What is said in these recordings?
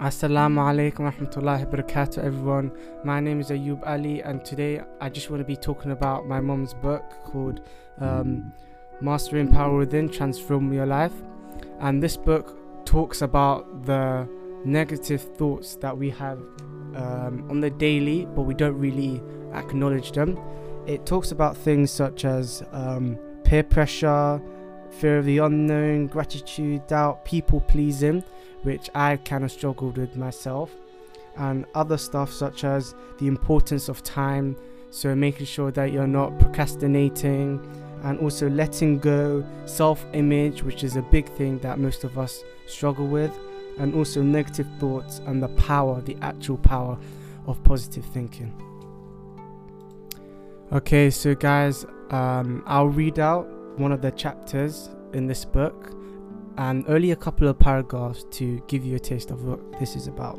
Assalamu alaikum rahmatullahi barakatuh everyone. My name is Ayub Ali and today I just want to be talking about my mom's book called um, Mastering Power Within Transform Your Life. And this book talks about the negative thoughts that we have um, on the daily but we don't really acknowledge them. It talks about things such as um, peer pressure, fear of the unknown, gratitude, doubt, people pleasing which I kind of struggled with myself, and other stuff such as the importance of time, so making sure that you're not procrastinating, and also letting go, self image, which is a big thing that most of us struggle with, and also negative thoughts and the power, the actual power of positive thinking. Okay, so guys, um, I'll read out one of the chapters in this book and only a couple of paragraphs to give you a taste of what this is about.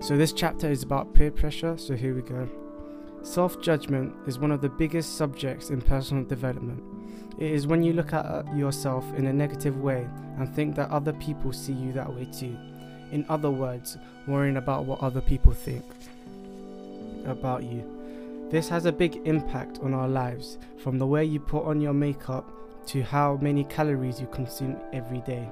So, this chapter is about peer pressure, so here we go. Self judgment is one of the biggest subjects in personal development. It is when you look at uh, yourself in a negative way and think that other people see you that way too. In other words, worrying about what other people think about you. This has a big impact on our lives, from the way you put on your makeup to how many calories you consume every day.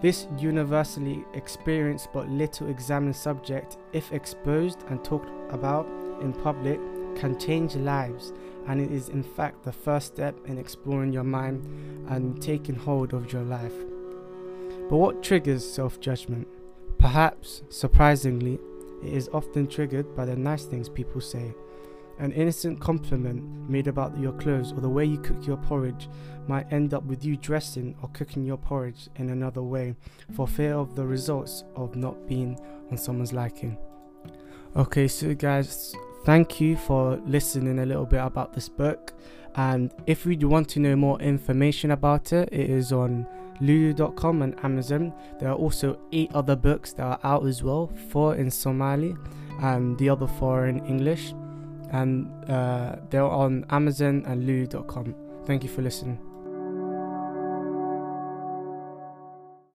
This universally experienced but little examined subject, if exposed and talked about in public, can change lives, and it is in fact the first step in exploring your mind and taking hold of your life. But what triggers self judgment? Perhaps, surprisingly, it is often triggered by the nice things people say. An innocent compliment made about your clothes or the way you cook your porridge might end up with you dressing or cooking your porridge in another way for fear of the results of not being on someone's liking. Okay, so guys, thank you for listening a little bit about this book. And if you want to know more information about it, it is on lulu.com and Amazon. There are also eight other books that are out as well, four in Somali and the other four in English and uh, they're on Amazon and Lulu.com. Thank you for listening.